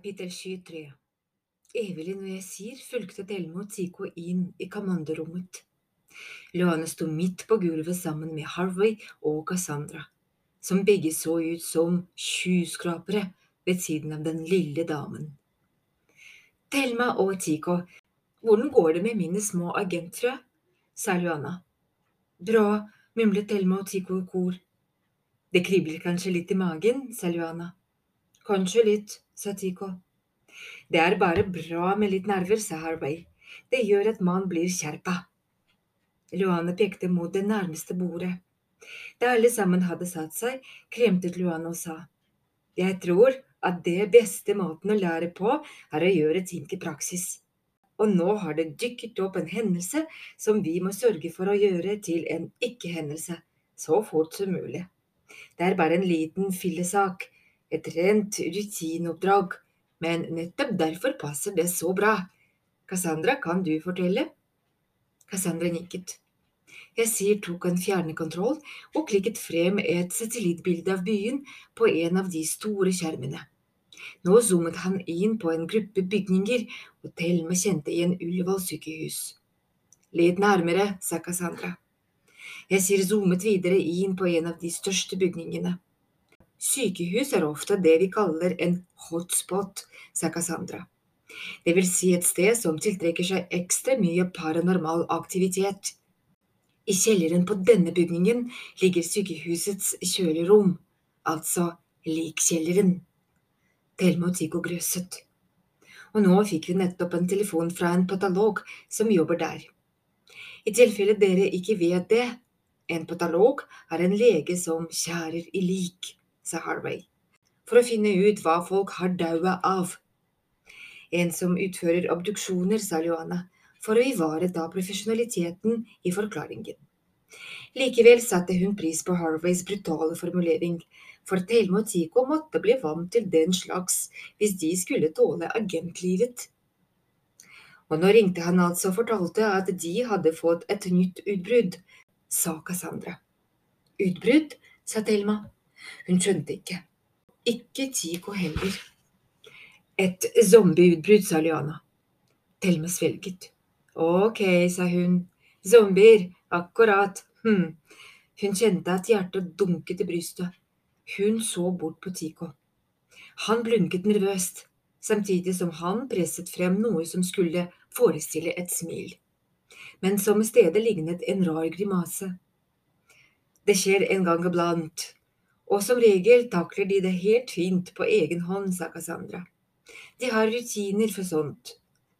Kapittel 23 Evelyn og Yesir fulgte Thelma og Tico inn i kommandorommet. Luana sto midt på gulvet sammen med Harvey og Cassandra, som begge så ut som tjuvskrapere ved siden av den lille damen. Thelma og Tico, hvordan går det med mine små agentfrø? sa Luana. Bra, mumlet Thelma og Tico i kor. Det kribler kanskje litt i magen, sa Luana. Kanskje litt, sa Tico. Det er bare bra med litt nerver, sa Harvey. Det gjør at man blir skjerpa. Luane pekte mot det nærmeste bordet. Da alle sammen hadde satt seg, kremtet Luane og sa, Jeg tror at det beste måten å lære på, er å gjøre ting i praksis. Og nå har det dykket opp en hendelse som vi må sørge for å gjøre til en ikke-hendelse, så fort som mulig. Det er bare en liten fillesak, et rent rutineoppdrag, men nettopp derfor passer det så bra. Cassandra, kan du fortelle? Cassandra nikket. Yasir tok en fjernekontroll og klikket frem et satellittbilde av byen på en av de store skjermene. Nå zoomet han inn på en gruppe bygninger, og Thelma kjente igjen Ullevål sykehus. Litt nærmere, sa Cassandra. Yasir zoomet videre inn på en av de største bygningene. Sykehus er ofte det vi kaller en hotspot, sa Cassandra. Det vil si et sted som tiltrekker seg ekstra mye paranormal aktivitet. I kjelleren på denne bygningen ligger sykehusets kjølerom, altså likkjelleren. Thelma og Tico grøsset. Og nå fikk vi nettopp en telefon fra en patolog som jobber der. I tilfelle dere ikke vet det, en patolog er en lege som skjærer i lik, sa Harvey, for å finne ut hva folk har daua av. En som utfører obduksjoner, sa Johanna, for å ivareta profesjonaliteten i forklaringen. Likevel satte hun pris på Harveys brutale formulering, for Thelma og Tico måtte bli vant til den slags hvis de skulle tåle agentlivet. Og nå ringte han altså og fortalte at de hadde fått et nytt utbrudd, sa Cassandra. Utbrudd? sa Thelma. Hun skjønte ikke. Ikke Tico heller. Et zombieutbrudd, sa Liana. Thelma svelget. Ok, sa hun. Zombier, akkurat. Hm. Hun kjente at hjertet dunket i brystet. Hun så bort på Tico. Han blunket nervøst, samtidig som han presset frem noe som skulle forestille et smil, men som i stedet lignet en rar grimase. Det skjer en gang iblant, og som regel takler de det helt fint på egen hånd, sa Cassandra. De har rutiner for sånt,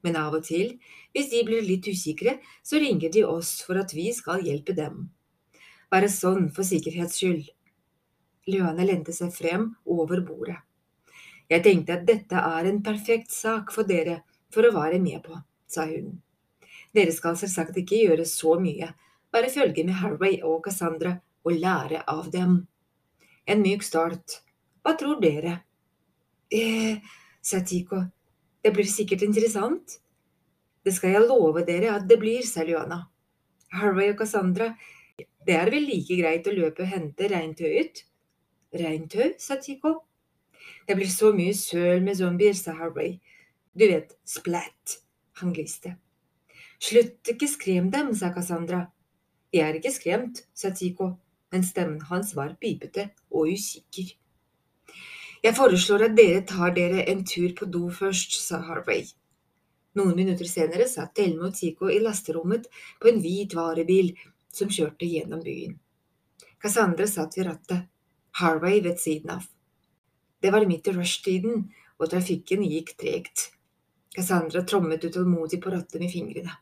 men av og til, hvis de blir litt usikre, så ringer de oss for at vi skal hjelpe dem. Bare sånn for sikkerhets skyld. Løane lente seg frem over bordet. Jeg tenkte at dette er en perfekt sak for dere for å være med på, sa hun. Dere skal selvsagt ikke gjøre så mye, bare følge med Harway og Cassandra og lære av dem. En myk start. Hva tror dere? Eh, sa Tico. Det blir sikkert interessant. Det skal jeg love dere at det blir, sa Luana. Harvey og Cassandra, det er vel like greit å løpe og hente regntøyet? «Reintøy?», sa Tico. Det blir så mye søl med zombier, sa Harvey. Du vet, splatt. Han gliste. Slutt ikke skrem dem, sa Cassandra. Jeg er ikke skremt, sa Tico, men stemmen hans var pipete og usikker. Jeg foreslår at dere tar dere en tur på do først, sa Harvey. Noen minutter senere satt Thelma og Tico i lasterommet på en hvit varebil som kjørte gjennom byen. Cassandra satt ved rattet, Harvey ved siden av. Det var midt i rushtiden, og trafikken gikk tregt. Cassandra trommet utålmodig på rattet med fingrene.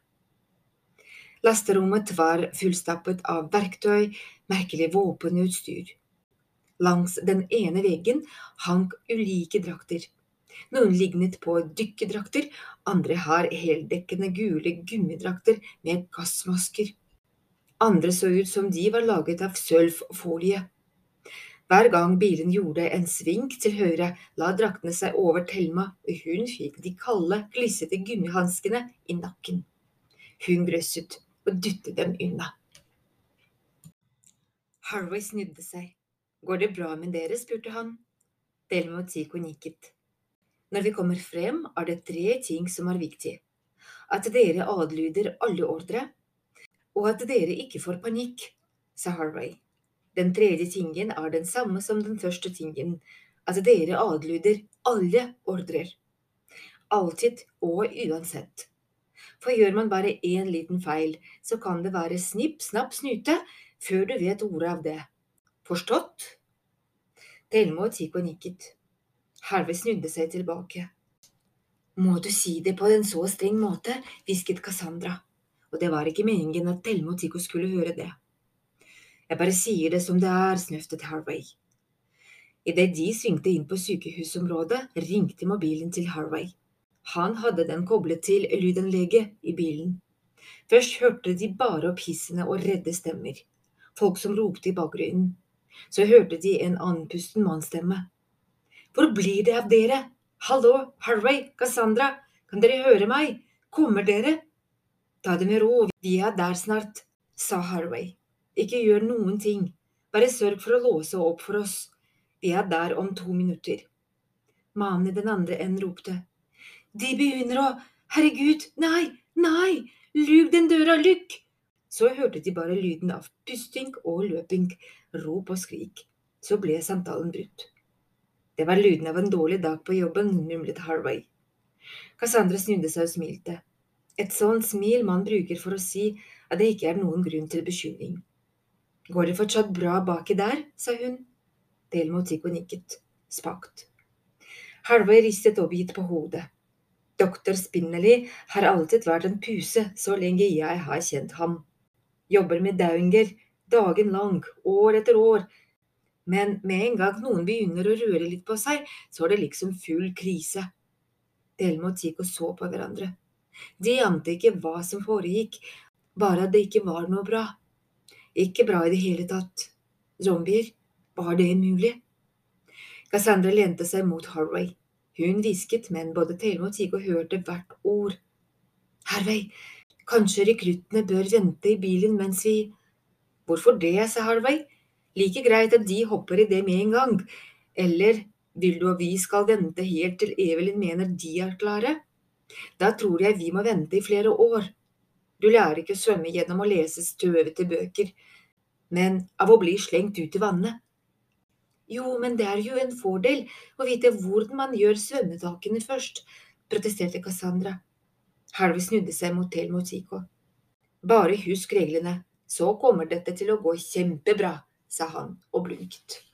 Lasterommet var fullstappet av verktøy, merkelig våpenutstyr. Langs den ene veggen hank ulike drakter. Noen lignet på dykkerdrakter, andre har heldekkende gule gummidrakter med gassmasker. Andre så ut som de var laget av sølvfolie. Hver gang bilen gjorde en sving til høyre, la draktene seg over Thelma, og hun fikk de kalde, glissete gummihanskene i nakken. Hun grøsset og dytte dem unna. Harway snudde seg. Går det bra med dere? spurte han. Delmo Tico nikket. Når vi kommer frem, er det tre ting som er viktig. At dere adlyder alle ordre, og at dere ikke får panikk, sa Harway. Den tredje tingen er den samme som den første tingen, at dere adlyder alle ordrer. Alltid og uansett. For gjør man bare én liten feil, så kan det være snipp, snapp, snute før du vet ordet av det. Forstått? Thelma og Tico nikket. Harvey snudde seg tilbake. Må du si det på en så streng måte, hvisket Cassandra, og det var ikke meningen at Thelma og Tico skulle høre det. Jeg bare sier det som det er, snøftet Harvey. Idet de svingte inn på sykehusområdet, ringte mobilen til Harvey. Han hadde den koblet til lydanlegget i bilen. Først hørte de bare opp hissende og redde stemmer, folk som ropte i bakgrunnen. Så hørte de en andpusten mannsstemme. Hvor blir det av dere? Hallo, Harway, Cassandra, kan dere høre meg? Kommer dere? Ta det med ro, vi er der snart, sa Harway. Ikke gjør noen ting, bare sørg for å låse opp for oss, vi er der om to minutter. Mannen i den andre enden ropte. De begynner å… Herregud, nei, nei, lug den døra, lukk! Så hørte de bare lyden av pusting og løping, rop og skrik. Så ble samtalen brutt. Det var lyden av en dårlig dag på jobben, mumlet Harvey. Cassandra snudde seg og smilte. Et sånt smil man bruker for å si at det ikke er noen grunn til bekymring. Går det fortsatt bra baki der? sa hun. Delmo Tico nikket, spakt. Harvey ristet oppgitt på hodet. Doktor Spinelli har alltid vært en puse så lenge jeg har kjent ham. Jobber med daunger dagen lang, år etter år. Men med en gang noen begynner å røre litt på seg, så er det liksom full krise. Delmo og Tico så på hverandre. De ante ikke hva som foregikk, bare at det ikke var noe bra. Ikke bra i det hele tatt. Zombier, var det mulig? Cassandra lente seg mot Harvey. Hun hvisket, men både Thelma og Tigo hørte hvert ord. Harvey, kanskje rekruttene bør vente i bilen mens vi… Hvorfor det, sa Harvey. Like greit at de hopper i det med en gang. Eller vil du at vi skal vente helt til Evelyn mener de er klare? Da tror jeg vi må vente i flere år. Du lærer ikke å svømme gjennom å lese støvete bøker, men av å bli slengt ut i vannet. Jo, men det er jo en fordel å vite hvordan man gjør svømmetakene først, protesterte Cassandra. Harvey snudde seg mot og Bare husk reglene, så kommer dette til å gå kjempebra, sa han og blunket.